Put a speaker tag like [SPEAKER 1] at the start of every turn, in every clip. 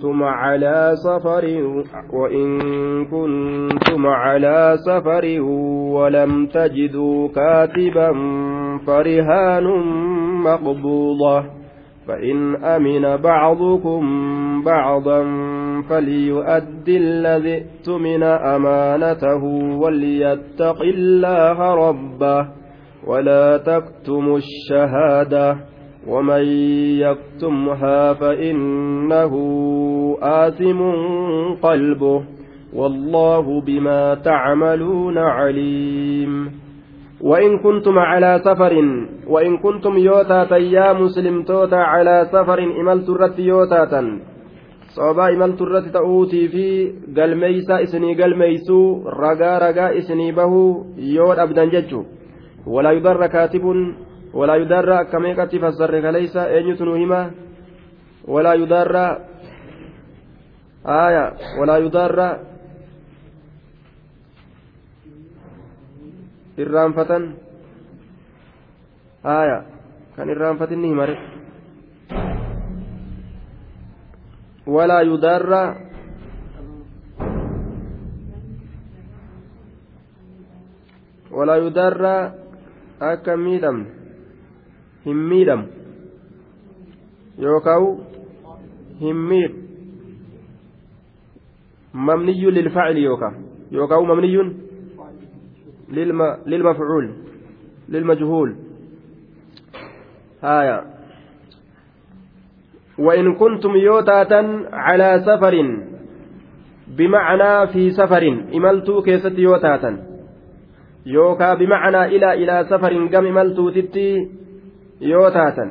[SPEAKER 1] كنتم على سفر وإن كنتم على سفر ولم تجدوا كاتبا فرهان مقبوضة. فإن أمن بعضكم بعضا فليؤدي الذي ائتمن أمانته وليتق الله ربه ولا تكتموا الشهادة. ومن يكتمها فإنه آثم قلبه والله بما تعملون عليم. وإن كنتم على سفر وإن كنتم يوتاتا يا مسلم توتا على سفر إملت الرت يوتاتا. صوبا إملت الرت تأوتي في قلميسا إسني قلميسو رقا رقا إسني به يود أبدا ججو. ولا يضر كاتب ولا يضر كميكة فسر ليس أين يتنوهما ولا يضر آية ولا aya kan irraanfatin ni himare walaa yudaarra walaa yudaarra akka miidhamne hin miidhamu. Yookaan hin miidhu. Mamniyyuun lilfaacili yookaan yookaan mamniyyuun للمفعول للمجهول هايا وإن كنتم يوتاتا على سفر بمعنى في سفر إملتوا كيست يوتاتا يوكا بمعنى إلى إلى سفر قم إملتوا تتي يوتاتا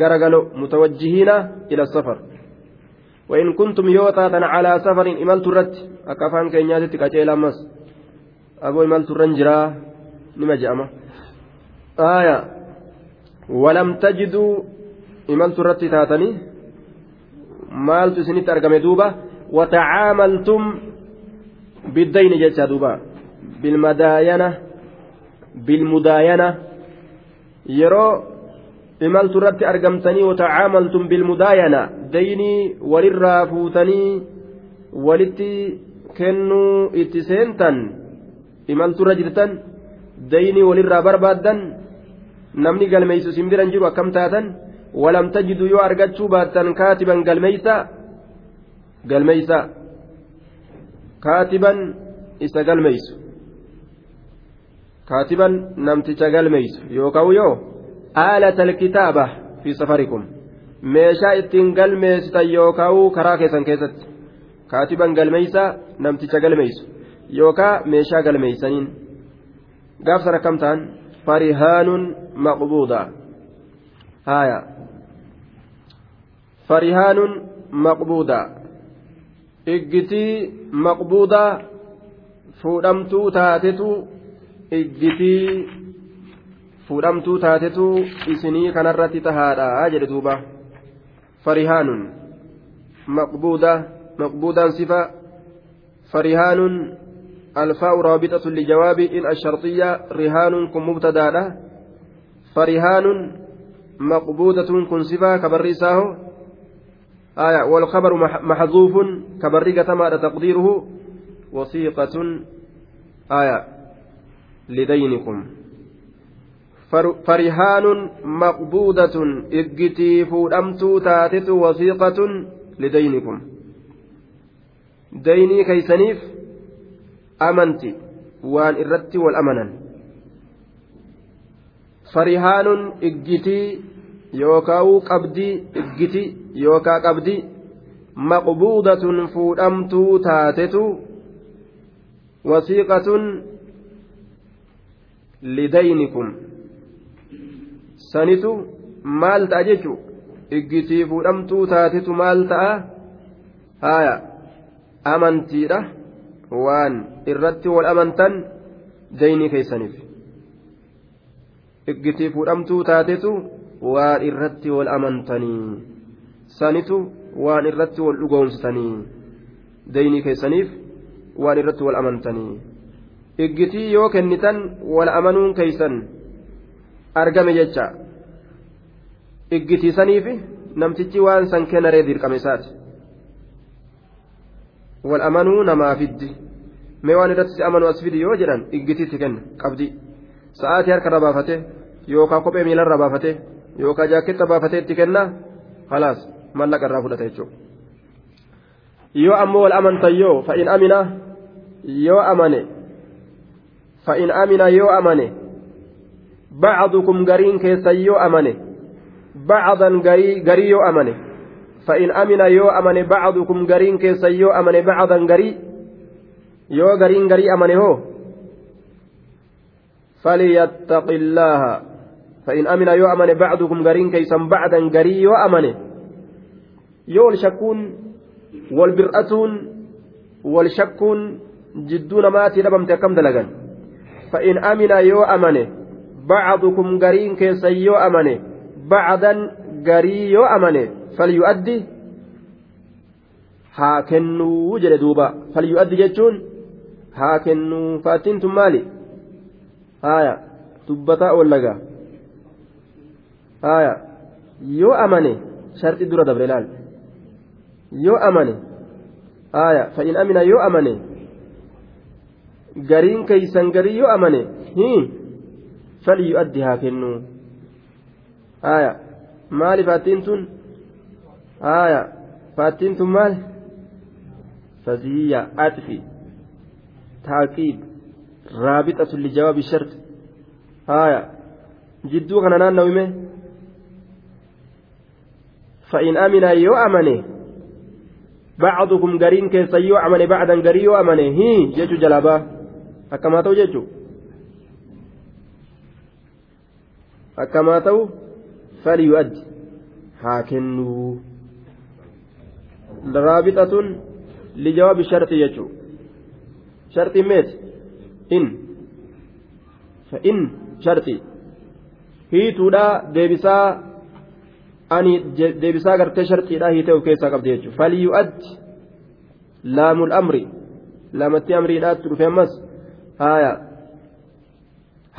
[SPEAKER 1] قرقلوا متوجهين إلى السفر وإن كنتم يوتاتا على سفر إملتوا رت أكفان كينياتي كتيلا مس aboo imalturran jiraa nima je'ama aaya walam tajiduu imalturratti taatanii maaltu isinitti argame duuba watacaamaltum biddayni jecha duuba bilmadaayana bilmudaayana yeroo imalturratti argamtanii watacaamaltum bilmudaayana daynii walirraa fuutanii walitti kennuu itti seentan imalturra jirtan daynii walirraa barbaaddan namni galmeeysu isin biran jiru akkam taatan walam tajidu yoo argachuu baattan kaatiban galmeeysa? Galmeeysa. Kaatiban isa galmeeysu. Kaatiban namticha galmeeysu. Yookaan yoo safarikum meeshaa ittiin galmeessitan yookaan karaa keessan keessatti kaatiban galmeeysa namticha galmeeysu yookaa meeshaa galmeeysaniin gaaf sana kam ta'an farihaanun maqbuuda haya farihaanun maqbuuda iggitii maqbuuda fuudhamtuu taatetu iggitii fuudhamtuu taatetu isinii kanarratti tahaadha jedhe duuba. Farihaanun maqbuuda maqbuudaan sifa. Farihaanun الفاء رابطة لجواب إن الشرطية رهان كن مبتدا فرهان مقبوضة كن صفة كبريساه آية والخبر محذوف كبريكة ما تقديره وثيقة آية لدينكم فرهان مقبوضة إجتي فودمت تاتت وثيقة لدينكم ديني كيسنيف waan irratti wal amanan farihaanun iggitii yookaan qabdii iggiti yookaan qabdii maqbuudatun fuudhamtuu taatetu wasiiqatun lidaynikum sanitu maal ta'a jechu iggitii fuudhamtuu taatetu maal ta'a? Haaya amantiidha. waan irratti wal amantan daynii keeysaniif iggitii fuudhamtuu taatetu waan irratti wal amantanii. Sanitu waan irratti wal dhugoomsitanii. Daynii keessaniif waan irratti wal amantanii. Iggitii yoo kennitan wal amanuun keeysan argame jecha. Iggitii saniif namtichi waan san kennaree dirqame isaati. Wal amanuu namaa fiddi. Mee waan irratti si amanu as fidi yoo jedhan iggitiitti kenna qabdi. Sa'aatii harkarra baafate yookaan kophee miilarra baafate yookaan jaaketta baafatee itti kenna halaas mallaqa irraa fudhata jechuudha. Yoo ammoo wal amantan yoo fa'in amina yoo amane fa'in amina yoo amane gariin keessan yoo amane bacdan garii yoo amane فإن أمن يو أمن بعضكم قرين كيس يو أمن بعضا قري يو قرين قري أمن هو. فليتق الله. فإن أمن يو أمن بعضكم قرين كيسا بعدا قري يو أمن يو الشكون والبرأتون والشكون جدون ماتي لبمت كم دلقا. فإن أمن يو أمن بعضكم قرين كيسا يو أمن بعدا قري يو أمن falyu'addi haa kennuu jedhe duuba falyu'addi jechuun haa kennuu faattiin tun maali haaya dubbataa oollagaa haaya yoo amane sharxi dura dabre laal yoo amane haaya fa'in amina yoo amane gariin keeysan garii yoo amane hii kennuu haaya maali faattiin tun آية. فاتين مال. فزية. أطفي تعقيب رابطة لجواب الشرط. آية. جدو كان نانوي فإن أمن يو أمنه. بعضكم قرين كيس يو أمنه. بعدا قري يو أمنه. هي. جيجو جلابا أكما تو جيجو أكما تو فليؤدي هاكنو رابطة لجواب الشرط يجو شرط ميت إن فإن شرطي هي تودا ديبسا أني ديبسا قرتي شرطي لا هي تو كيسا قبض يجو فليؤد لام الأمر لامتي أمري لا ترفي آية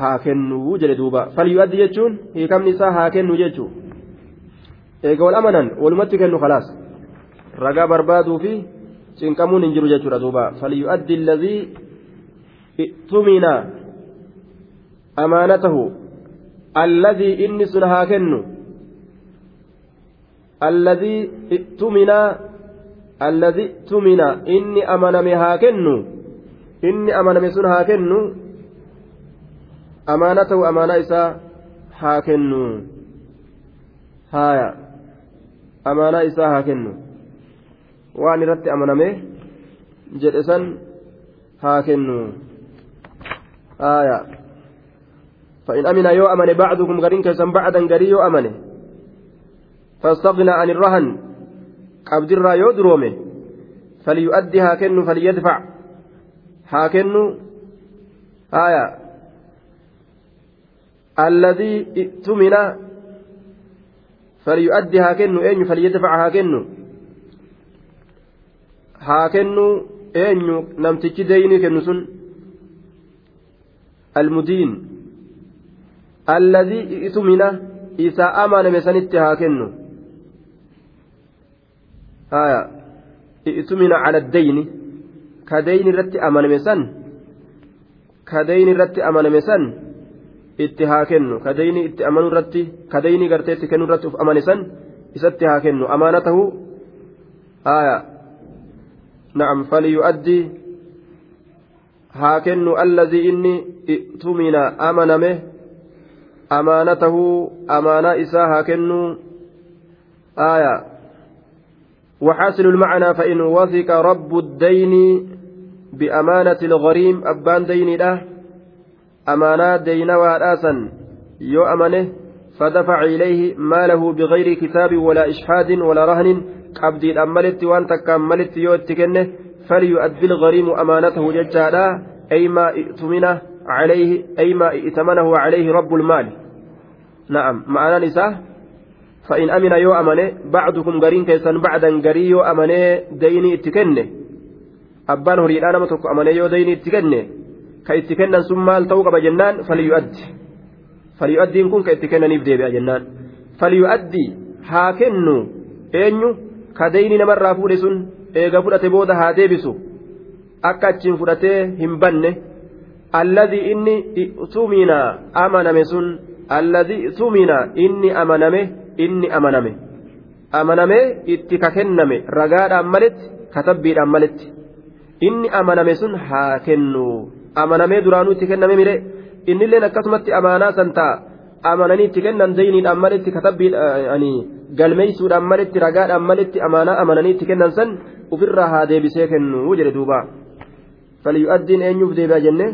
[SPEAKER 1] haa kennuu jedhe duuba. Falyu'addi jechuun hiikamni isaa haa kennu jechuu. Eega wal amanan walumatti kennu khalaas. Ragaa barbaaduu fi cinqamuun hin jiru jechuudha duuba. Falyu'addi alladhii i'tumina amaanatahu alladhii inni sun haa kennu. Alladhii i'tumina alladhii i'tumina inni amaname haa kennu. Inni amaname sun haa kennu amaanatahu amaanaa isaa haa kennu haaya amaanaa isaa haa kennu waan irratti amaname jedhe san haa kennu aya فإن أمن يو أمن بعضكم قرين كيسا بعدا قري يو أمن فاستغنى عن الرهن قبض الرا يو درومه فليؤدي هاكن فليدفع هاكن آية الذي ائتمن فليؤدي هاكن أين فليدفع هاكن haa kennu eenyu namtichi deeynii kennu sun almudiin alladii itumina isa amaname sanitti haa kennu haya itumina cala addeyni ka deyni irratti amaname san itti haa kennu ka deyni itti amanu irratti ka deyni gartee itti kennu irratti uf amane san isatti haa kennu amaanatahu haya نعم فليؤدي هاكن الذي إني ائتمن أمنمه أمانته أمانة إسا هاكن آية وحاصل المعنى فإن وثق رب الدين بأمانة الغريم أبان دين له دين وأسا يو أمنه فدفع إليه ماله بغير كتاب ولا إشحاد ولا رهن takkaan malitti yoo itti kenne falyu'addi الغريم أمانته ججالا أي ما ائتمنه عليه أي ما ائتمنه عليه رب المال. نعم معنى نساء فإن أمن يو أمنه بعضكم قرين كيسان بعدا قري يو أمنه ديني اتكنه. أبان هريد أنا متوك أمنه يو ديني اتكنه. ka itti kennan sun maal ta'uu qaba jennaan? Falyu'addi. Falyu'addiin kun ka itti kennaniif deebi'a jennaan. Falyu'addi haa kennu eenyu? Ka kadeyni namarraa fuudhe sun eega fudhate booda haa deebisu. Akka achiin fudhatee hin banne. Alladii inni tumina amaname sun alladii tumina inni amaname inni amaname. Amaname itti ka kenname ragaadhaan maletti katabbiidhaan maletti. Inni amaname sun haa kennuu amanamee duraanuu itti kenname mire innilleen akkasumatti amaanaa san ta'a amananii itti kennan dayniidhaan maletti katabbiidhaan galmeeysuudhaan maletti ragaadhaan maletti amaanaa amananii itti kennan san ofirraa haa deebisee kennu jedhe duuba falyu'addiin eenyuuf deebi'a jenne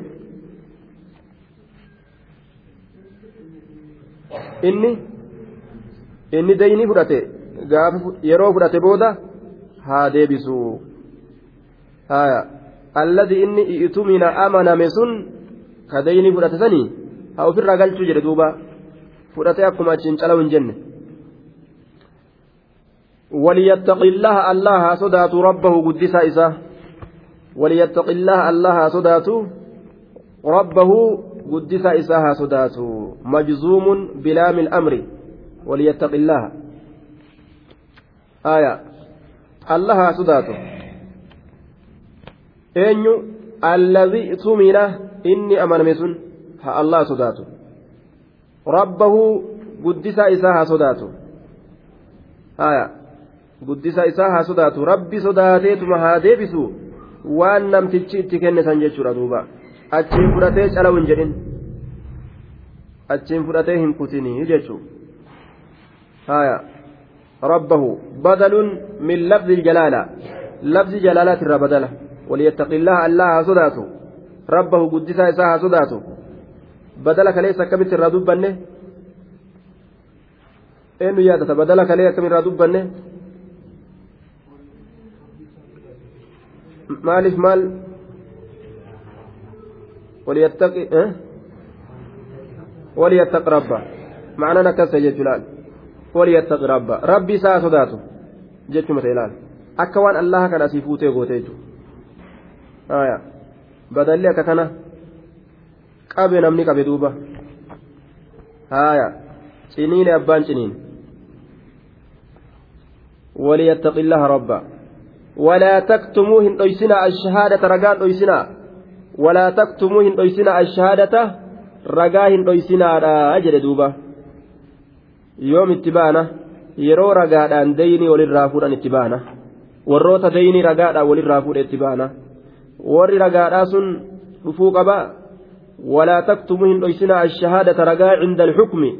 [SPEAKER 1] inni inni daynii fudhate gaafa yeroo fudhate booda haa deebisu haya alladhi inni i'tumina amaname sun ka daynii fudhate sanii haa ofirraa galchuu jedhe duuba fudhatee akkuma achiin calawu hin jenne وليتق الله الله صدات ربه قدس إساه وليتق الله الله صدات ربه قدس إساها صدات مجزوم بلام الأمر وليتق الله آية الله eenyu? Alladhi tumina? Inni amaname sun haa allah sodaatu. Rabbahu guddisaa isaa haa sodaatu. Haya guddisa isaa haa sodaatu. Rabbi sodaateetuma haa deebisu. Waan namtichi itti kenne san jechuudha duuba. Achiin fudhatee calawu hin jedhin. Achiin fudhatee hin kutinii jechuudha. Haya rabbahu badaluun min labzi jalaala. Labzi jalaalaati irraa badala. وليتق الله الله صداته ربه قدسا إساها صداته بدل كليس كبت الرادب بنه إنه يادة بدل كليس كبت الرادب بنه rabba ma'anaan akkas ta'e jechuu laal waliyattaqi rabba rabbi isaa sodaatu jechuma ta'e laal akka waan allaha kana asii fuutee goote jechuudha badalli akka kana qabe namni qabe duuba haaya ciniine abbaan ciniin waliyattaqi illaha rabba ولا تكتموا هن أيسنا الشهادة رجاء أيسنا ولا تكتموا هن أيسنا الشهادة رجاء هن أيسنا أجل دوبا يوم اتبانا yeroo ragaadhaan dayni walirraa fuudhan itti baana warroota dayni ragaadhaan warri ragaadhaa sun dhufuu qaba walaa taktumuu hin dhoysinaa ashahaadata ragaa cinda alxukmi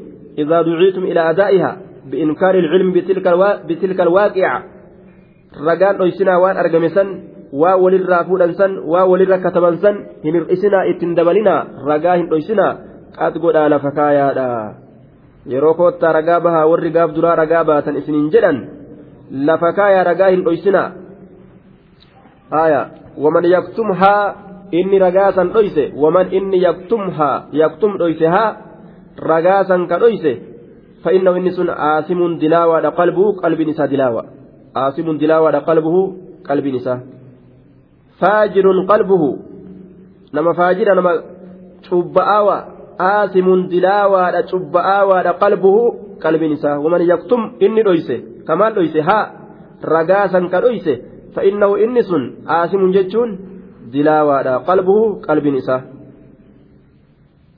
[SPEAKER 1] idaa duciitum ilaa adaa'iha biinkaari ilcilmi bitilka alwaaqica ragaan dhoysinaa waan argame san waa walirraa fuudhan san waa walirra kataban san hin hir'isinaa ittiin dabalinaa ragaa hin dhoysinaa qad godhaa lafa kaayaadha yeroo koottaa ragaa bahaa warri gaaf duraa ragaa baatan isiniin jedhan lafa kaayaa ragaa hin dhoysinaa haya waman yaktumhaa inni ragaa san dhoyse waman inni yaktumhaa yaktum dhoyse haa ragaa san ka dhoyse فإنه إنس آثم دلاوة قلبه قلب نساء دلاوة. آثم دلاوة قلبه قلب نساء. فاجر قلبه. نما فاجر نما شبآوة آثم دلاوة شبآوة قلبه قلب نساء. ومن يكتم إني رويسه كمان رويسه ها. رقاسا فإنه إنس آثم جتون دلاوة قلبه قلب نساء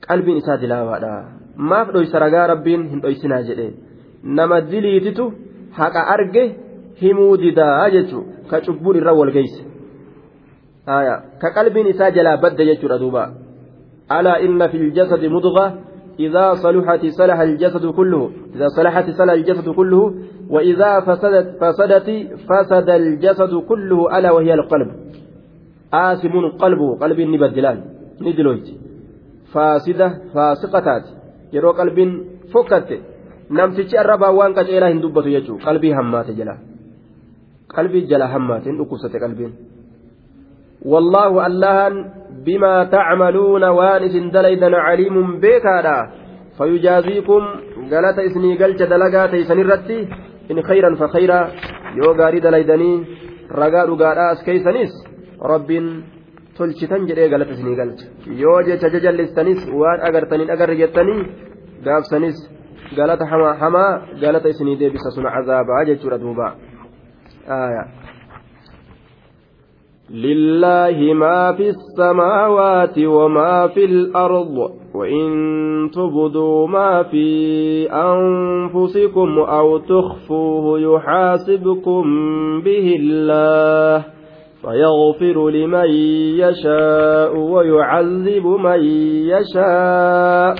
[SPEAKER 1] قلب نساء maaf dhoysa ragaa rabbiin hin dhoysinaa jedhe nama diliititu haqa arge himuu didaa jechu ka cubbuun irra wal geeyse ka qalbiin isaa jalaa badda jechuudha duuba alaa inna fi ljasadi mudga إذا صلحت صلح الجسد كله إذا صلحت صلح الجسد كله وإذا فسدت فسدت فسد الجسد كله ألا وهي القلب آثم قلبه قلب نبدلان ندلويت فاسدة فاسقتات fokkatte namtichi arrabaa waan qaceelaa hin dubbatu jechuudha qalbii hammaate jala qalbii jala hammaate hin dhukkubsate qalbiin wallaahu allahan bimaa tacmaluuna waan isin dalaydan caliimun beekaadha fayujaaziikum galata isinii galcha dalagaa teeysan irratti in khayran fa khayra yoo gaarii dalaydanii ragaa dhugaadhaa as keeysanis rabbiin tolchitan jedhee galata isinii galcha yoo jecha jajallistanis waan agartaniin agarre jettanii gaafsanis galata hamaa galata isinii deebisa sun cazaabaa jechuudha duuba لله ما في السماوات وما في الأرض وإن تبدوا ما في أنفسكم أو تخفوه يحاسبكم به الله فيغفر لمن يشاء ويعذب من يشاء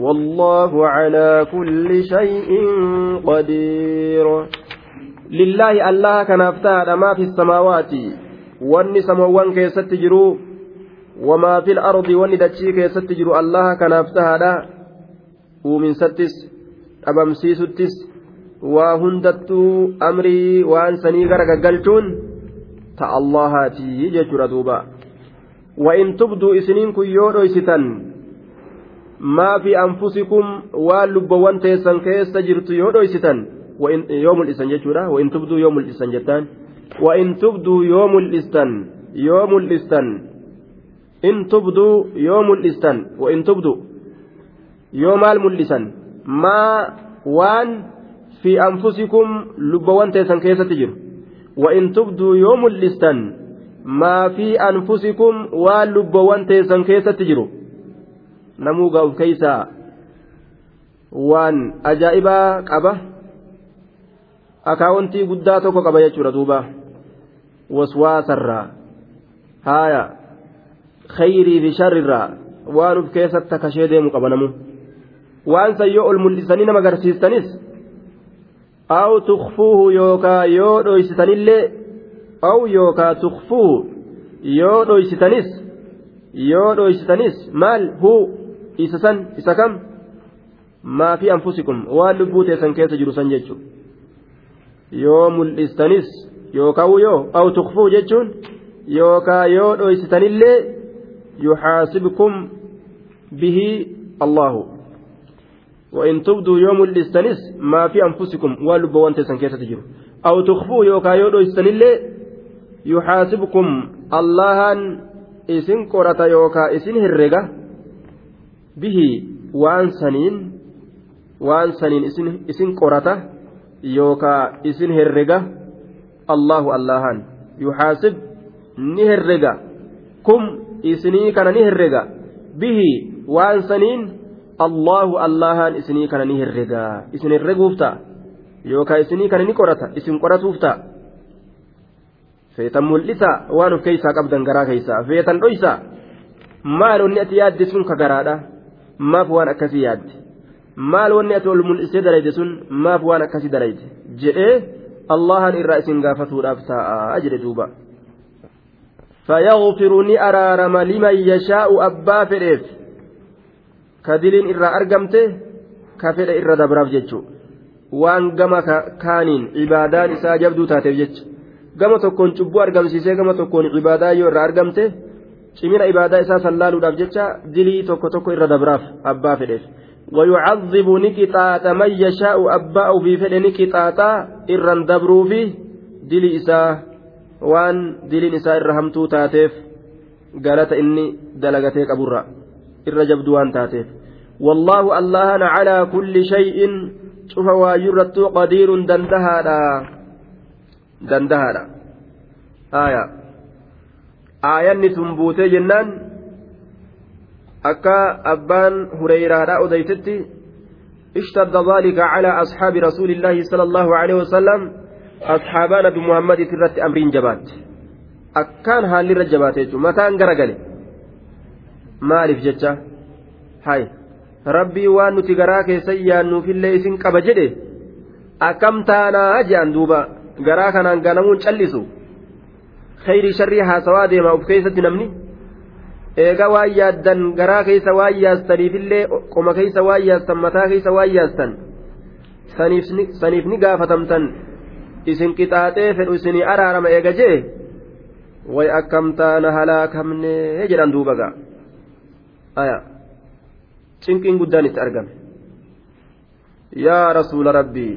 [SPEAKER 1] والله على كل شيء قدير. لله الله كان ما في السماوات wanni samawwan keessatti jiru wamaa fil ardi wanni dachii keessatti jiru allaha kanaaf tahaadha uuminsattis dhabamsiisuttis waa hundattuu amrii waan sanii gara gaggalchuun ta allahaatii jechuudha duuba وإن تبدوا إسنين كن يودو إسيتان ما في أنفسكم واللبوان تيسان كيس تجرت يودو إسيتان وإن يوم الإسان جتورا وإن تبدوا يوم الإسان جتان وإن تبدوا يوم الإستن يوم الإستن إن تبدوا يوم الإستن وإن تبدوا يوم الملسن. ما وان في أنفسكم لبوان تيسن كيسة تجر وإن تبدوا يوم الإستن ما في أنفسكم واللبوان تيسن كيسة تجر نموغا كيسا وان أجائبا قبة. Akaawuntii guddaa tokko qaba jechuudha duuba waswaasarraa haaya khayrii fi sharrirraa waan uf keessatti akkashee deemu qaba namu waan san yoo ol mul'isanii nama agarsiistanis aw tukfuuhu yookaa yoo dhoysitanillee aw yookaa tukfuuhu yoo dhoysitanis yoo dhoysitanis maal huu isa san isa kam maa fi anfusikum waan lubbuu teessan keessa jiru san jechuudha yoo mul'istanis yookaan yoo aw tukfuu jechuun yookaan yoo dhoysitanillee yuxaasibkum bihi allahu. وإن تبدوا يوم الاستنس ما في أنفسكم والب وانت سنكيسة تجروا أو تخفوا يوكا يودو استنلي يحاسبكم الله إسن قرة يوكا إسن هرقة به وان سنين وان سنين إسن, إسن قرة yookaa isin herrega allahu allahan yuxaasib ni herrega kum isinii kana ni herrega bihi waan saniin allahu allahan isinii kana ni herrega isin herreguuf ta'a yookaa isinii kana ni qorata isin qoratuuf ta'a feetan mul'isa waan of keeysaa qabdan garaa keeysaa feetan dhoysa maal onni ati yaadde sun ka garaadha maaf waan akkasii yaadde maal wanni ati ol mul'isee dalayde sun maaf waan akkasii dalayde jedhee allahan irraa isin gaafatuudhaaf ta'a jedhe duuba فيغفر نأرارم لمن يشاء أبا فديف كدلين إرى أرقمته كفر إرى دبراف جتشو waan gama kaaniin cibaadaan isaa jabduu taateef jecha gama tokkoon cubbuu argamsiisee gama tokkoon cibaadaa yoo irraa argamte cimina ibaadaa isaa sallaaluudhaaf jecha dilii tokko tokko irra dabraaf abbaa fedheef ويعذب نكتاتا من يشاء أباء فد نكتاتا إرن دبرو في دلي إساء وان دلي إساء إرهمتو تاتيف. قالت إني دلقتيك أبرا إرجبد وان تاتيف. والله الله على كل شيء. شوف واجرت قدير دندهادا. دندهادا. آية. آية نتنبوتي جنان. Akka abbaan hureyraadha odeytetti اشتد ذلك على أصحاب رسول الله صلى الله عليه وسلم أصحاب نبي محمد ترت أمرين جبات أكان هالي رجبات متى أنقرقل maaliif jecha hay rabbii waan nuti garaa keessa yaannuuf illee isin qaba jedhe akkam taanaa je'an duuba garaa kanaan ganamuun callisu khayrii sharrii haasawaa deema uf keessatti namni eega waan yaaddan garaa keessa waan yaastaniifillee qoma keessa waan yaastan mataa keessa waan yaastan saniif ni gaafatamtan isin qixaaxee fedhu isinii araarama eega jee way akkam taana halaakamne jedhan duuba gaa aya cinqiin guddaan itti argame yaa rasuula rabbii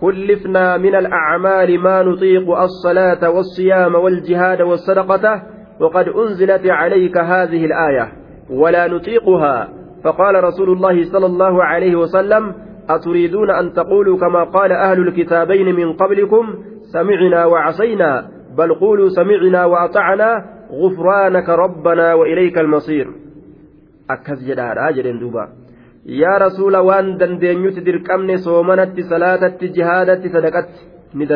[SPEAKER 1] كلفنا من الأعمال ما نطيق الصلاة والصيام والجهاد والصدقة وقد أنزلت عليك هذه الآية ولا نطيقها. فقال رسول الله صلى الله عليه وسلم أتريدون أن تقولوا كما قال أهل الكتابين من قبلكم سمعنا وعصينا بل قولوا سمعنا وأطعنا غفرانك ربنا وإليك المصير. أكس جدار أجر دوبا. يا رسول وان دندين dirqamne soomanatti salaatatti jihaadatti sadaqatti ni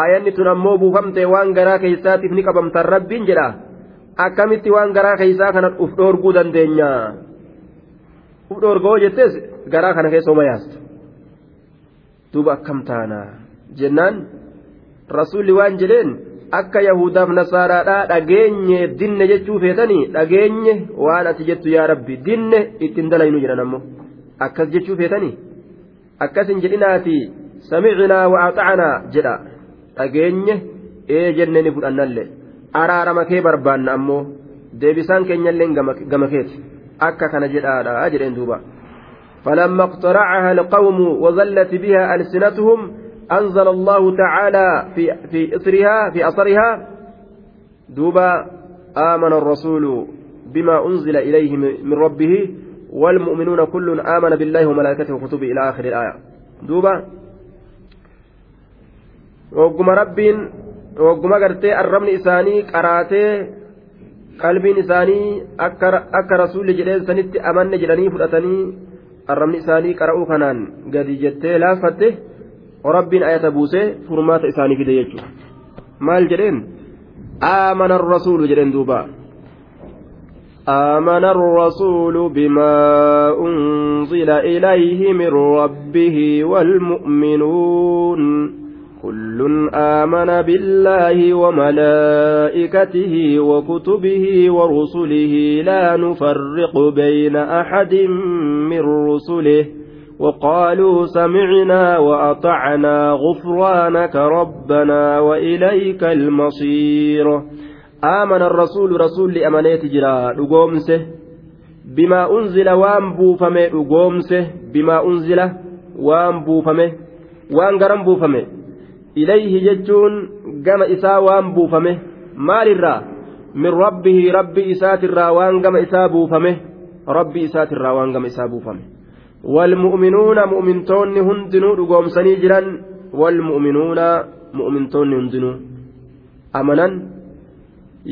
[SPEAKER 1] aayanni tun ammoo buufamte waan garaa keeysaatiif ni qabamtan rabbiin jedha. Akkamitti waan garaa keeysaa kana uf dhoorguu dandeenya? Uf dhoorgoo jettes garaa kana keessa oma yaasta duuba akkam taana jennaan rasuulli waan jedheen akka yahudaaf nasaaraadhaa dhageenye dinne jechuu feetanii dhageenye waan ati jettu yaa rabbi dinne ittiin dalaynu jedhan ammoo. Akkas jechuu feetanii? Akkas hin jedhinaati samicinaa wa axacanaa jedha dhageenye ee jenne ni fudhannallee. Araarama kee barbaanna ammoo deebisaan keenyallee gama keeti. Akka kana jedhaadha jedheen duuba. فلما اقترعها القوم وظلت بها ألسنتهم أنزل الله تعالى في في إثرها في أثرها دوبا آمن الرسول بما أنزل إليه من ربه والمؤمنون كل آمن بالله وملائكته وكتبه إلى آخر الآية دوبا وقم ربين وقم قرتي الرمن إساني قراتي qalbiin isaanii akka rasuulli jedheen sanitti amanne jedhanii fudhatanii arrabni isaanii qara'uu kanaan gadi jettee laaffatte rabbiin ayata buusee furmaata isaanii fide jechuudha maal jedheen aamana rasuulu jedheen duuba آمن الرسول بما أنزل إليه من ربه والمؤمنون كل آمن بالله وملائكته وكتبه ورسله لا نفرق بين أحد من رسله وقالوا سمعنا وأطعنا غفرانك ربنا وإليك المصير. آمن الرسول رسول لأمانيت جرا لقومسه بما أنزل وان بوفمه لقومسه بما أنزل وان بوفمه وان قرم ilayhi jechuun gama isaa waan buufame maalirraa min rabbihi rabbi isaatirraa waan gama isaa buufame rabbi isaatirraa waan gama isaa buufame. Walmu'minuuna mu'mintoonni hundinuu dhugoomsanii jiran walmu'minuuna mu'mintoonni hundinuu amanan.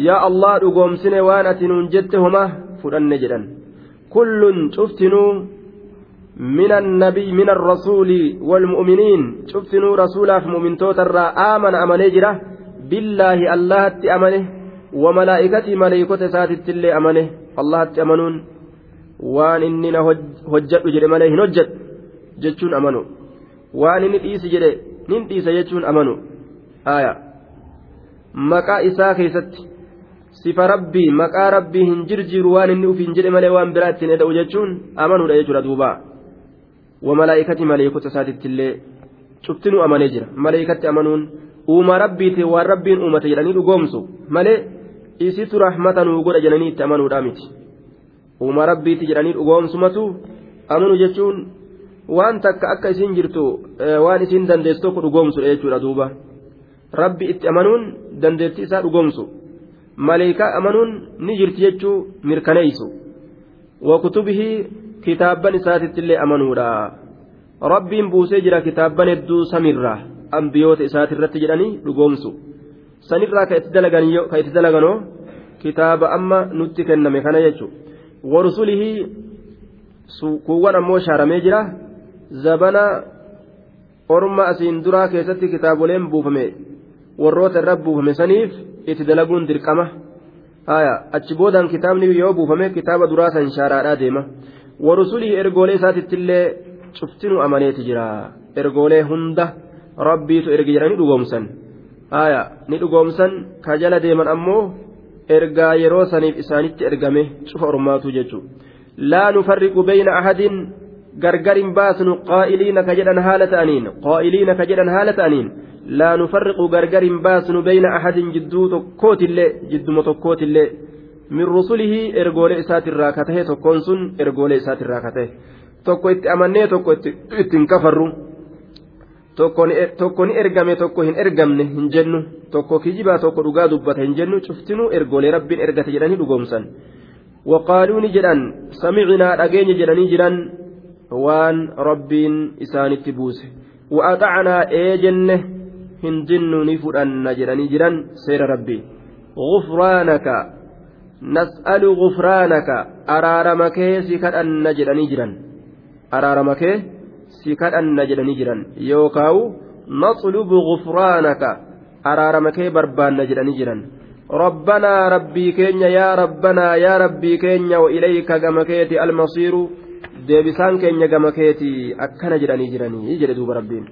[SPEAKER 1] Yaa allah dhugoomsine waan ati nuun jette homa fudhanne jedhan. Kullun cuftinuu من النبي من الرسول والمؤمنين شفتنوا رسولا في مؤمن توتر آمن أمني جرا بالله الله أمنه وملائكته ملائكته ساتت اللي أمنه الله أمنون jedhe malee hin hojjadhu jechuun amanu waan inni dhiisi jedhe nin dhiisa jechuun amanu aya maqaa isaa keessatti sifa rabbii maqaa rabbii hin jirjiiru waan inni ufiin jedhe malee waan biraa ittiin eda'u jechuun amanuudha jechuudha duuba wamalaa'ikati maleekota isaatitti illee cuftinuu amanee jira maleekatti amanuun uumaa rabbiiti waan rabbiin uumate jedhanii dhugoomsu malee isitu rahmata nuu godha jedhanii itti amanuudhaa miti uuma rabbiitti jedhanii dhugoomsumatu amanu jechuun waan takka akka isiin jirtu waan isiin dandeessu tokko dhugoomsudha jechuudha duuba rabbi itti amanuun dandeettii isaa dhugoomsu maleekaa amanuun ni jirti jechuu mirkaneeysu wakutubihii kitaabban isaatittillee amanuudha. Rabbiin buusee jira kitaabban hedduu samirraa ambiyoota isaatirratti jedhanii dhugoomsu. Sanirraa ka itti dalaganoo kitaaba amma nutti kenname kana jechuudha warsulihii kuuwwan ammoo shaaramee jira. Zabana orma asiin duraa keessatti kitaaboleen buufame. Warroota irra buufame saniif itti dalaguun dirqama. Achi boodaan kitaabni yoo buufame kitaaba duraa san shaaraadhaa deema. Warusulii ergoolee isaatitti illee cuftinu amaneeti jira. Ergoolee hunda rabbiitu erge jedhanii dhugoomsan. Haya ni dhugoomsan. Ka jala deeman ammoo ergaa yeroo saniif isaanitti ergame cufa ormaatu jechuudha. Laa nufarriqu bayna ahadin. Gargar hin baasnu. Qaa'iliina ka jedhan haala ta'aniin. Qaa'iliina ka jedhan haala ta'aniin. Laa nufarriqu gargar hin baasnu bayna ahadin. Jidduu tokkootillee jidduma tokkootillee min rusulihi ergoolee isaatirraa ka tahe tokkoon sun ergoolee isaatirraa ka tahe tokko itti amannee tokko ittiin kafarru tokko ni ergame tokko hin ergamne hin jennu tokko kijibaa tokko dhugaa dubbata hin jennu cuftinuu ergoolee rabbiin ergate jedhanii dhugoomsan waqaaluu ni jedhan samicinaa dhageenya jedhanii jiran waan rabbiin isaanitti buuse wa'axacanaa ee jenne هندن نفرن جراني جران سير ربي غفرانك nas'alu gufraanaka araarama kee si kadhanna jedhanii jiran. Araarama kee si kadhanna jedhanii jiran. Yookaawu naxlubu gufraanaka araarama kee barbaanna jedhanii jiran. Rabbanaa rabbii keenya yaa rabbanaa yaa rabbii keenya wa ilayka gama keeti almasiiru deebisaan keenya gama keeti akkana jedhanii jiranii jedhe duuba rabbiin.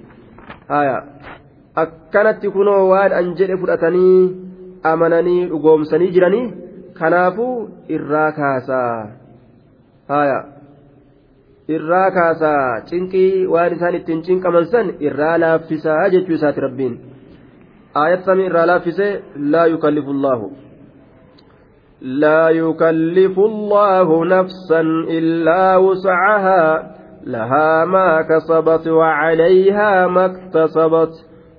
[SPEAKER 1] Haya akkanatti kunoo waan an jedhe fudhatanii amananii dhugoomsanii jiranii kanaafuu irraa kaasaa. Haya irraa kaasaa. Cinqii waan isaan ittiin cinqaman san irraa laaffisaa jechuu isaati rabbiin. Aayat samii irraa laaffisee laa yukallifu llaahu laa yukallifu llaahu nafsan illaa wuscahaa lahaa maa kasabat wacalayhaa ma iktasabat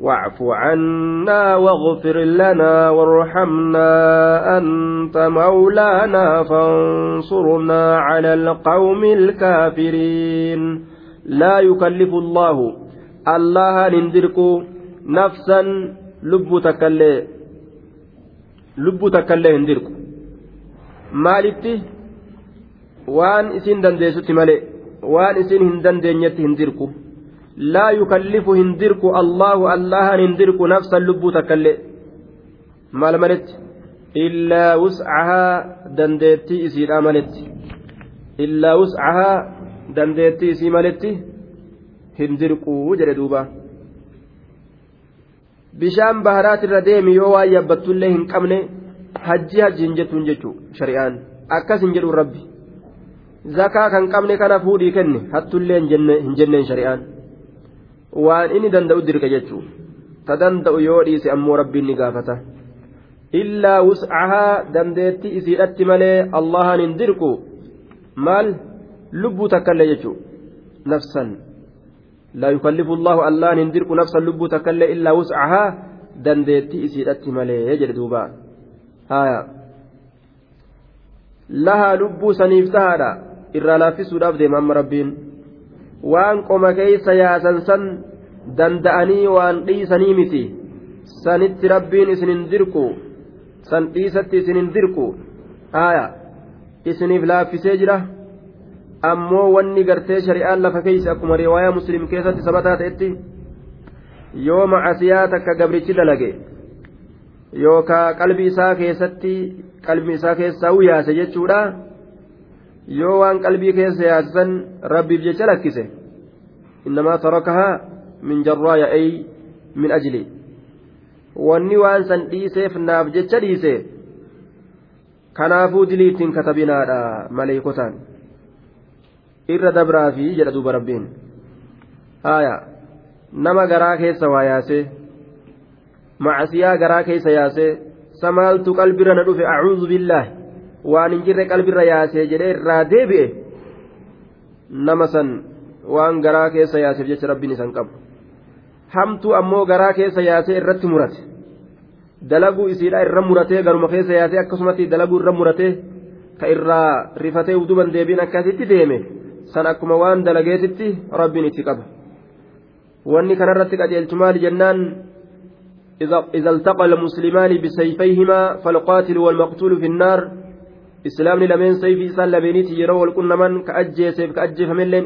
[SPEAKER 1] واعف عنا واغفر لنا وارحمنا أنت مولانا فانصرنا على القوم الكافرين. لا يكلف الله. الله نندرك نفسا لب تكلي. لب تكلي هندرك مالتي؟ waan isin dandeessutti malee waan isin hin dandeenyetti لا يكلف هندرك الله الله هندرك نفسا لبوتا كله ما لمنت إلا وسعها دندتي إسير أمنت إلا وسعها دندتي إسير ملت هندرك وجر دوبا. bishaan baharaat irra deemi yoo waa yabbattullee hin qabne hajji hajji hin jettuun jechuu shari'aan akkas hin jedhuun rabbi zakaa kan qabne kana fuudhii kenne hattullee hin jenneen shari'aan waan inni danda'u dirqa jechuu ta danda'u yoo dhiise ammoo rabbiin ni gaafata illaa wus'ahaa dandeettii isiidhatti malee allahan hin dirqu maal lubbuu takkallee jechuu nafsan yukallifu allahu allahan hin dirqu nafsan lubbuu takkallee illaa wus'ahaa dandeettii isiidhatti malee jedhe duuba haya lahaa lubbuu saniif tahaadha irraa laaffisuudhaaf deema amma rabbiin waan qoma keeysa yaasan san danda'anii waan dhiisanii miti sanitti rabbiin isin hin dirqu san dhiisatti isin hin dirqu haaya isiniif laaffisee jira ammoo wanni gartee shari'aan lafa keeysa akkuma riwaayaa muslim keessatti sabataa ta'etti yoo macasiyaa takka gabrichi dalage yookaa qalbi isaa keessatti qalbi isaa keessaa yaase jechuudha yoo waan qalbii keessa yaasisan rabbiif jecha lakkise innamaa tarakahaa min jarraaya ay min ajli wanni waan san dhiiseef naaf jecha dhiise kanaafuu diliittiin katabinaadha maleeykotaan irra dabraafi jedha duuba rabbiin haaya nama garaa keessa waa yaasee macasiyaa garaa keessa yaasee samaaltu qalbirra na dhufe acuudhu billaahi waan hin jirre qalbirra yaasee jedhee irraa deebi'e nama san waan garaa keessa yaaseef jecha rabbiin isan qabu hamtuu ammoo garaa keessa yaasee irratti murate dalaguu isiidha irra muratee garuma keessa yaasee akkasumatti dalaguu irra muratee ka irraa rifatee uduban deebiin akkasitti deeme san akkuma waan dalageetitti rabbiin itti qaba wanni kanarratti qajeelchu maali jennaan إذا التقى المسلمان بسيفيهما فالقاتل والمقتول في النار islaamni lameen sayfii isaan lameeniiti yeroo wal qunnaman ka ajjeeseef ka ajjeefamilleen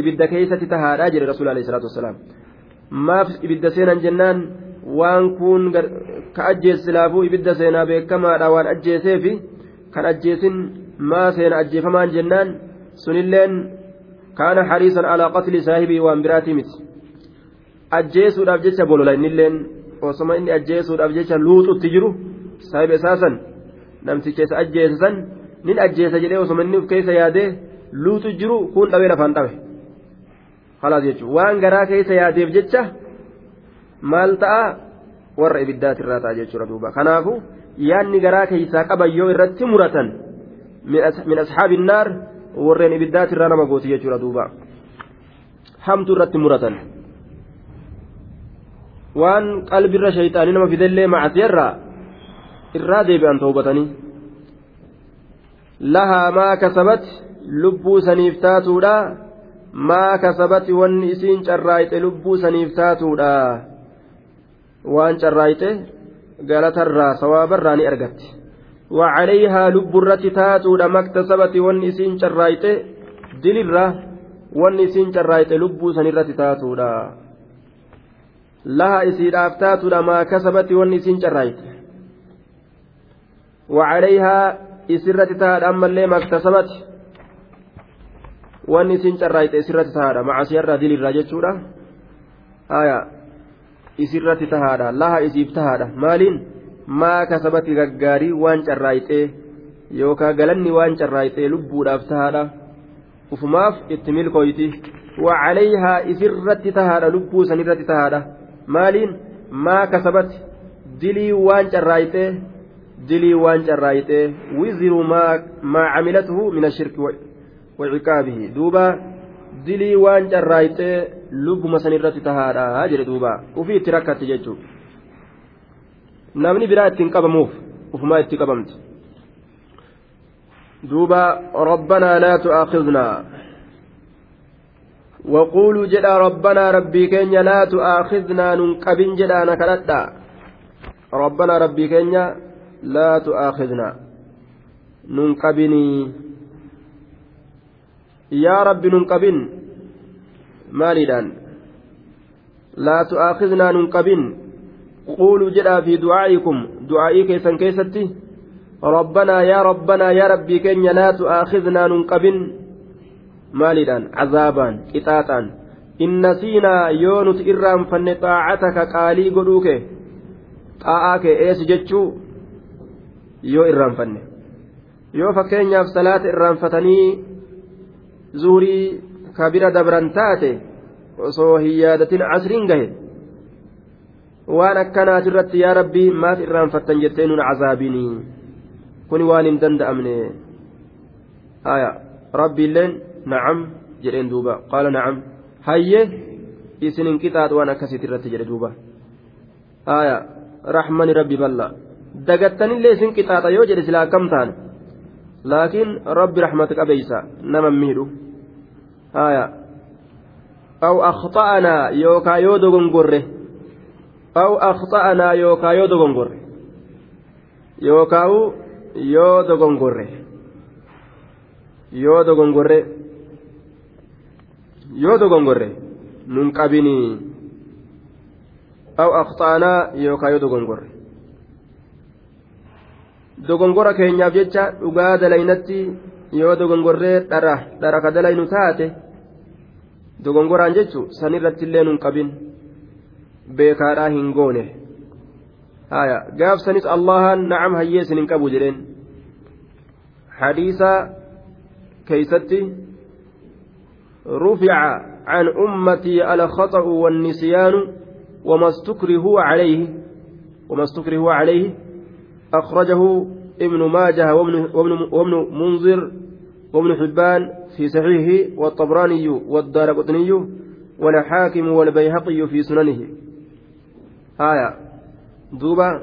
[SPEAKER 1] ibidda keessatti tahaadhaa jedhe rasuul alayhi salaatu wasalaam maaf ibidda seenan jennaan waan kun ka ajjeese laafuu ibidda seenaa beekamaadha waan ajjeeseefi kan ajjeesin maa seena ajjeefamaan jennaan sunilleen kaana hariisan alaa qatli saahibii waan biraatii miti ajjeesuudhaaf jecha bolola innilleen osoma inni ajjeesuudhaaf jecha luuxutti jiru saahiba isaasan namticha isa ajjeese san nin ajjeesa jedhee osoma inni of keessa yaadee luuxu jiru kun dhabee lafaan dhabe halaas jechuudha. Waan garaa keessa yaadeef jecha maal ta'a? Warra ibiddaatirraa ta'a jechuudha duuba. Kanaafu yaadni garaa keessaa qaban yoo irratti muratan min ashaabi innaar warreen ibiddaati irraa nama gooti jechuudha duuba. Hamtu irratti muratan. Waan qalbirra shayxaanii nama fidellee macasiyarraa irraa deebi'an toobatanii lahaa maa kasabat lubbuu saniif taatuudha maa kasabati wanni isiin carraayxe lubbuu saniif taatuudha waan carraayxe galatarraa sawaabarraa ni argatti وعليها لب الرت تاتود ما اكتسبت والنسين شرايت دل الرا والنسين شرايت لب سنرت تاتودا لها إسير أفتاتودا ما كسبت والنسين شرايت وعليها إسرت isirratti taa'aadhaan mallee maktasabati wanni isin carraayite isirratti taa'aadha. Macasiyarraa dilirraa jechuudha. Haya isirratti tahaadha laha isiif tahaadha maaliin? Maa kasabati gaggaarii waan carraayite yookaan galanni waan carraayite lubbuudhaaf tahaadha ufumaaf itti milkooyti wacalayhaa isirratti tahaadha lubbuu sanirratti tahaadha maaliin? Maa kasabati? Dilii waan carraayite. Dilii waan carraayxee wiziru maa camilatuhu min ashirki waciqaabihi duuba dilii waan carraayxee lubbuma sanirratti tahaadha jedhe duuba ufii itti rakkatti jechuudha. namni biraa ittiin qabamuuf ufumaa itti qabamti duuba rabbanaa laa tu'aakhidnaa وقولوا جدا ربنا ربي كينيا لا تؤاخذنا ننقبن جدا نكرتا ربنا ربي كينيا لا تؤاخذنا. ننقبني يا رب ننقبن. مالدان. لا تؤاخذنا ننقبن. قولوا جدا في دعائكم. دعائي كيستي. ربنا يا ربنا يا ربي كن لا تؤاخذنا ننقبن. مالدان. عذابا قطاطا إن نسينا يونت إرام فن طاعتك قالي قدوك طاعاك إيس جتشو. إرام فن yoo fakkeenyaaf salaata irraanfatanii zuurii kabira dabran taate osoo hin yaadatin casriin gahe waan akkanaati irratti yaa rabbii maaf irraanfattan jettee nun cazaabinii kuni waan hin danda'amne aya rabbiilleen nacam jedheen duuba qaala nacam hayye isin hin qixaaxu waan akkasiiti irratti jedhe duuba aya raxmani rabbi balla dagattanillee isin qixaaxa yoo jedhe silaa akkam taane? Laakiin rabbi raxmata qabeysa nama miidhu. Aya aw akhta'anaa yookaa yoo dogongorre. Aw akhta'anaa yookaa yoo dogongorre. Yookaawu yoo dogongorre. Yoo dogongorre. Yoo dogongorre. Nun qabinii. Aw akhta'anaa yookaa yoo dogongorre dogongora keenyaaf jecha dhugaa dalaynatti yoo dogongorree dhara dhara ka dalaynu taate dogongoraan jechu sanirratti illee nun qabin beekaadhaa hin goone haya gaafsanis allahan nacam hayyee isin hin qabu jedheen hadiisa keeysatti رفع عن أمتي الخطأ والنسيان وما استكرهوا عليه وما استكرهوا عليه أخرجه ابن ماجه وابن, وابن, وابن منذر وابن حبان في صحيحه والطبراني والدار قطني والحاكم والبيهقي في سننه. آية. دوبا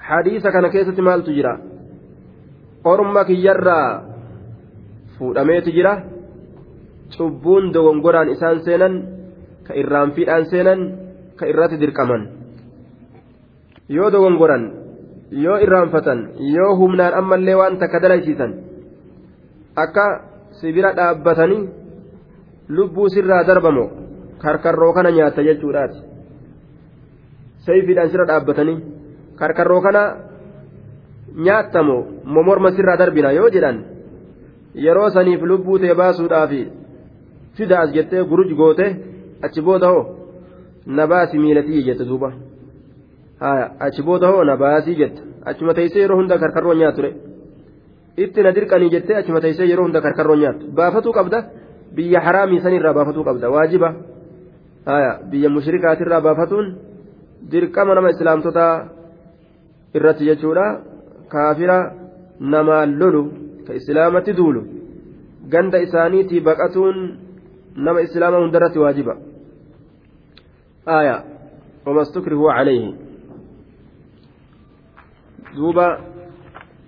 [SPEAKER 1] حديث كان كيسة مال تجرى. أرمك يرى. fuudhameeti jira cubbuun dogongoraan isaan seenan ka irraanfiidhaan seenan ka irratti dirqaman yoo dogongoran yoo irraanfatan yoo humnaan ammallee waan takka dalaysiisan akka sibira dhaabbatanii lubbuu sirraa darbamo karkarroo kana nyaatta jechuudhaati. Sayfiidhaan sirra dhaabbatanii karkarroo kana nyaattamo momorma sirraa darbina yoo jedhan yeroo saniif lubbuu tee baasuudhaaf fida as jettee guruj goote achi booda hoo na baasi miilatii jette duuba achi booda hoo na baasii jette achuma teessee yeroo hunda karkarroo nyaature itti na dirqanii jettee achuma teessee yeroo hunda karkarroo nyaattu baafatuu qabda biyya haraamii sanirraa baafatuu qabda waajiba biyya mushrikaatirraa baafatuun dirqama nama islaamtotaa irratti jechuudha kaafira namaan lolu ka islaamatti duulu ganda isaaniitii baqatuun nama islaama hundarratti waajiba aya wama stukrihu calayhi duuba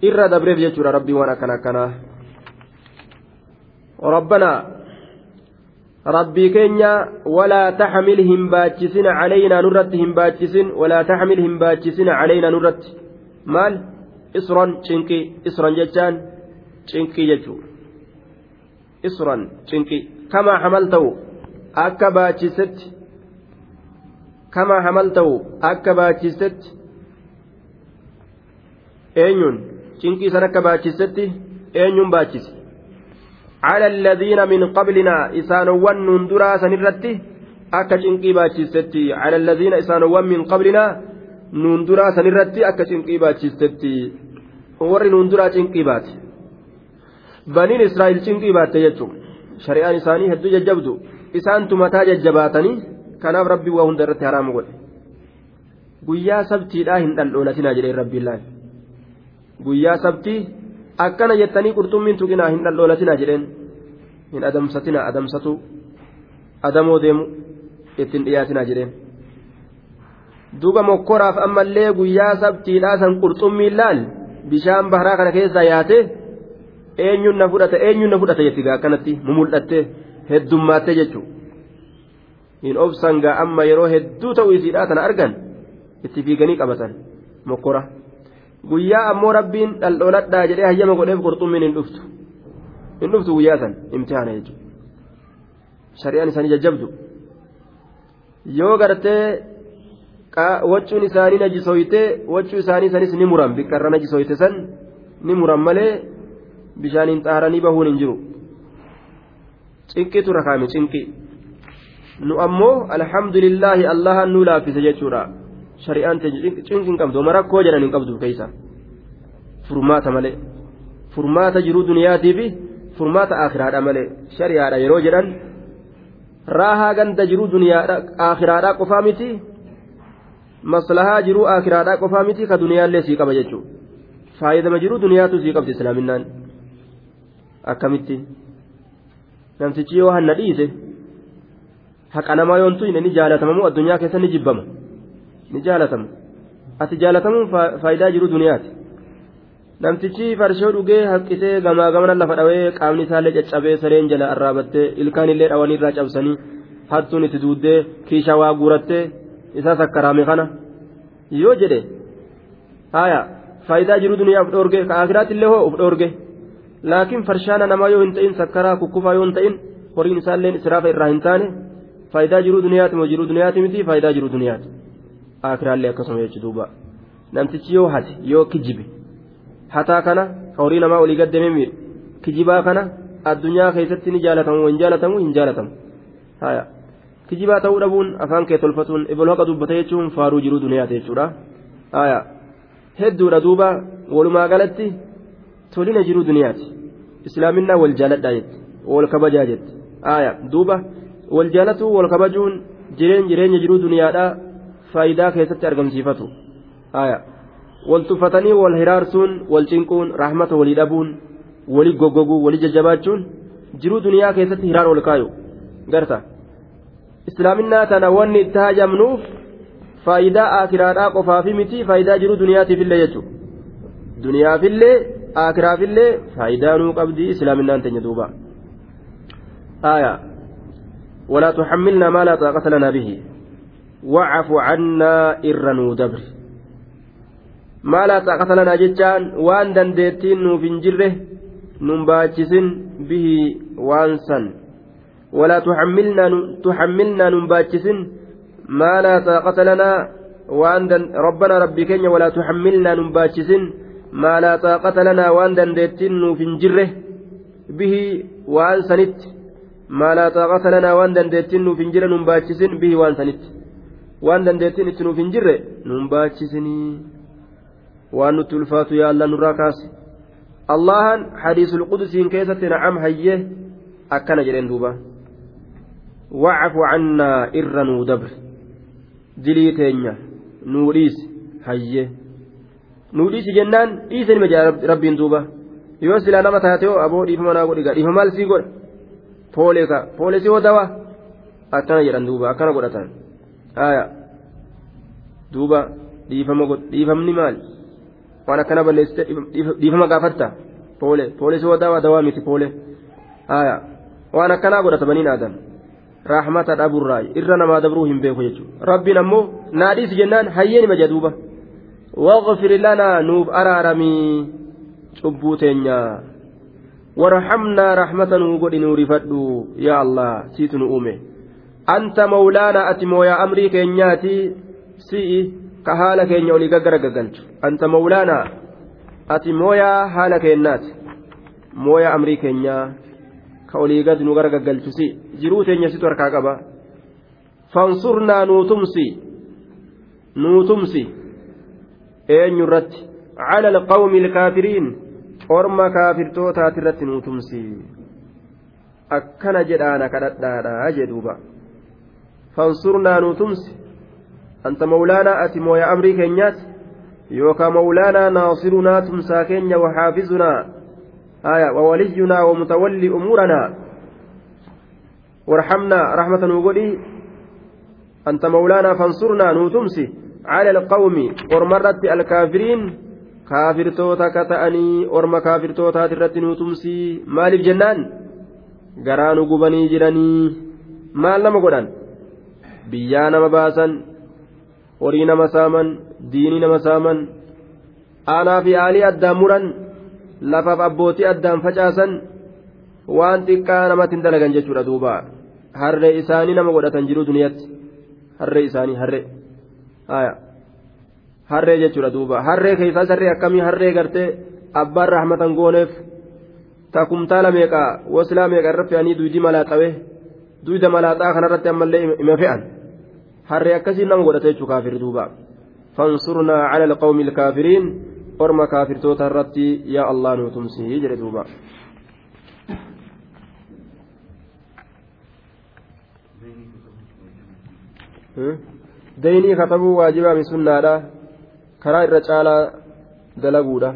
[SPEAKER 1] irra dabreef jechuudha rabbii waan akkan akkanaa rabbana rabbii keenya walaa taxmil hin baachisin calaynaa nurratti hin baachisin walaa taxmil hin baachisin calaynaa nurratti. Maal? Isran cinqii isran jechaan cinqii jechuudha. Isran cinqii kamaa hamal ta'u akka baachisetti. Kamaa hamal ta'u eenyuun cinqii san akka baachisetti eenyuun baachise على الذين من قبلنا إسانوان نندرا سنرتي أكا شنقي باتشستي على الذين إسانوان من قبلنا نندرا سنرتي أكا شنقي باتشستي ور نندرا شنقي بات بنين إسرائيل شنقي بات يجو شريان إساني هدو ججبدو إسان تمتا ججباتني كناف ربي وهن درت حرام قول guyyaa sabtiidhaa hin dhandhoolatinaa jedhee rabbiillaan Guyyaa sabtii akkana jettanii qurxummiin tuqinaa hin dhandhoolatinaa jedheen. Hin adamsatinaa adamsatu. Adamoo deemu ittiin dhiyaatinaa jedheen. Duuba mokkoraaf ammallee guyyaa sabtiidhaa san qurxummiin laal? Bishaan baharaa kana keessaa yaate? Eenyuun na fudhata eenyuun na fudhata jetti gaa akkanatti mumul'attee heddummaattee jechuudha hin obsan gaa amma yeroo hedduu ta'uu isiidhaa tana argan itti fiiganii qabatan. Mokkora. Guyyaa ammoo rabbiin dhaldholadhaa jedhee hayyama godheef qurxummiin hin dhuftu. Hin dhuftu guyyaa san imtihaana jechuudha shari'aan isaanii jajjabdu. Yoo gartee waccuun isaanii najisoyte waccuu isaanii sanis ni muran. Biqqarra najisoyte san ni muran malee bishaaniin xaaranii bahuun hin jiru. Cinqitu rakaame cinqi nu ammoo alhamdulillaahi allahan nu laaffise jechuudha shari'aan cinqi hin qabdu oma rakkoo jedhan hin qabdu keeysa furmaata malee furmaata jiruu duniyaatii fi furmaata akhiraadha malee shari'aadha yeroo jedhan raahaa ganda jiruu duniyaadha akhiraadha qofaa miti maslahaa jiruu akhiraadha qofaa miti ka duniyaallee sii qaba jechuudha faayidama jiruu duniyaatu sii qabdi islaaminaan akkamitti namtichi yoo hanna dhiise haqa namaa yoontu inni jaalatamamu addunyaa keessa ni jibbama. Ni jaalatamu. Ati jaalatamuun faayidaa jiru duniyaati. Namtichi farshoo dhugee haqqisee gamaa gamana lafa dhawee qaamni isaallee caccabee sareen jala arraabattee ilkaan illee dhawanii irraa cabsanii hattuun itti duuddee kiisha waa guurattee isaa sakkaraame kana. Yoo jedhe haya faayidaa jiru duniyaa uf dhoorge ka akiraatti illee hoo uf dhoorge. Laakiin farshaana namaa yoo hin ta'in sakkaraa kukkufaa yoo hin ta'in horiin isaallee israafa irraa hin taane faayidaa jiru duniyaati moo jiru duniyaati miti? Faayidaa jiru duniyaati. Akiraallee akkasuma jechuudha duuba. Namtichi yoo hate yoo kijibe hataa kana horii namaa olii gaddamee miidhu. Kijibaa kana addunyaa keessatti ni jaalatamu hin jaalatamu hin jaalatamu. Haya kijibaa ta'uu dhabuun afaan kee tolfatuun ebaloo haqa dubbata jechuun faaruu jiruu duniyaati jechuudha. Haya hedduudha duuba walumaa galatti tolina jiruu duniyaati. Islaaminaa wal jaaladhaa jetti wal kabajaa jetti. Haya duuba wal jaalatuu wal kabajuun jireenya jiruu duniyaadhaa faayidaa keessatti argamsiifatu wal tuffatanii wal hiraarsuun wal cinquun rahmata walii dhabuun walii goggoguu walii jajjabaachuun jiruu duniyaa keessatti hiraar ol kaayu garta islaaminaa tana wanni itti hajamnuuf faayidaa akiraadhaa qofaafi miti faayidaa jiruu duniyaatiifillee jechuudha duniyaafillee akiraafillee faayidaa nuu qabdi islaaminaan teenya duuba aya ولا تحملنا ما wacafu cannaa irra nuu dabre. Maalaa xaaqata lanaa jechaan waan dandeettiin nuuf hin jirre nun baachisin bihii waan san. Walaa tuxammilnaa nun baachisin maalaa xaaqata lanaa waan rabbanaa rabbii keenya walaa tuxammilnaa nun baachisin maalaa xaaqata lanaa waan dandeettiin nuuf hin jirre bihii waan sanitti. Maalaa xaaqata lanaa dandeettiin itti nuuf hin jirre nuun baachisinii. Waan nutti ulfaatu yaa Allah nurraa kaase. Allahan hadiisul qudusiin keessatti nacam hayyee akkana jedheen duuba. Wacafu cannaa irra nuu dabre. Dilii teenya nuu dhiisi hayyee. Nuu dhiisi jennaan dhiise nima jaa rabbiin duuba. Yoo silaa nama taate hoo aboo dhiifama naa godhi dhiifama maal sii godha poolee ka poolee sii hoo dawaa? Akkana jedhan duuba akkana godhatan duuba dhiifamni maali? Waan akkana balleessite dhiifama gaafatta poolee poolee sii hoo dawaa miti aayaa waan akkanaa godhata baniin aadan raaxmata dhaburraa irra namaa dabruu hin beeku jechuudha. Rabbiin ammoo naadhiis jennaan hayyee nima jaduuba waqfir lanaa nuuf araaramii cubbuu teenya. Warhamnaa raxmata nuu godhi nuu rifadhu yaa allah siitu nu uume anta mawlaana ati mooyaa amrii keenyaati? Si'i. Ka haala keenya olii gaggara gaggalchu. Anta mawlaana ati mooyaa haala keenyaati? Mooyaa amrii keenyaa ka olii gad nu gara gaggalchu si jiruu teenya situ harkaa qaba. Fansurnaa nuutumsi. Nuutumsi. Eenyu irratti? Cala alqawmi ilkaafiriin orma kaafirtootaati irratti nuutumsi. Akkana jedhaana kadhadhaadha jedhuuba fansurnaa nuutumsi anta mawlaanaa ati mooya amrii keenyaati yookaa mawlaanaa naasirunaa tumsaa keenya waxaafizunaa آية وولينا ومتولي أمورنا. وارحمنا رحمة وقولي. أنت مولانا فانصرنا نوتمسي على القوم ورمرت الكافرين. كافر توتا كتأني ورم كافر توتا ترت نوتمسي مالف جنان. قران قبني جراني. maal nama godhan biyyaa nama baasan horii nama saaman diinii nama saaman aanaa fi aalii addaan muran lafaaf abbootii addaan facaasan waan xiqqaa namatti hin dalagan jechuudha duuba. Harree isaanii nama godhatan jiru duniyaatti harree isaanii harree. Harree jechuudha duuba. Harree keessaa sarree akkamii harree gartee abbaan rahmatan gooneef takumtaala meeqaa waslaa meeqa irra fe'anii duydi malaaxawe duyda malaaxaa kanarratti ammallee ima fe'an harree akkasii nama godhate jechuu kaafir duuba fansurnaa cala alqawmi ilkaafiriin orma kaafirtoota irratti yaa allah nu tumsii jedhe duuba daynii katabuu waajibaa mi sunnaadha karaa irra caalaa dalaguudha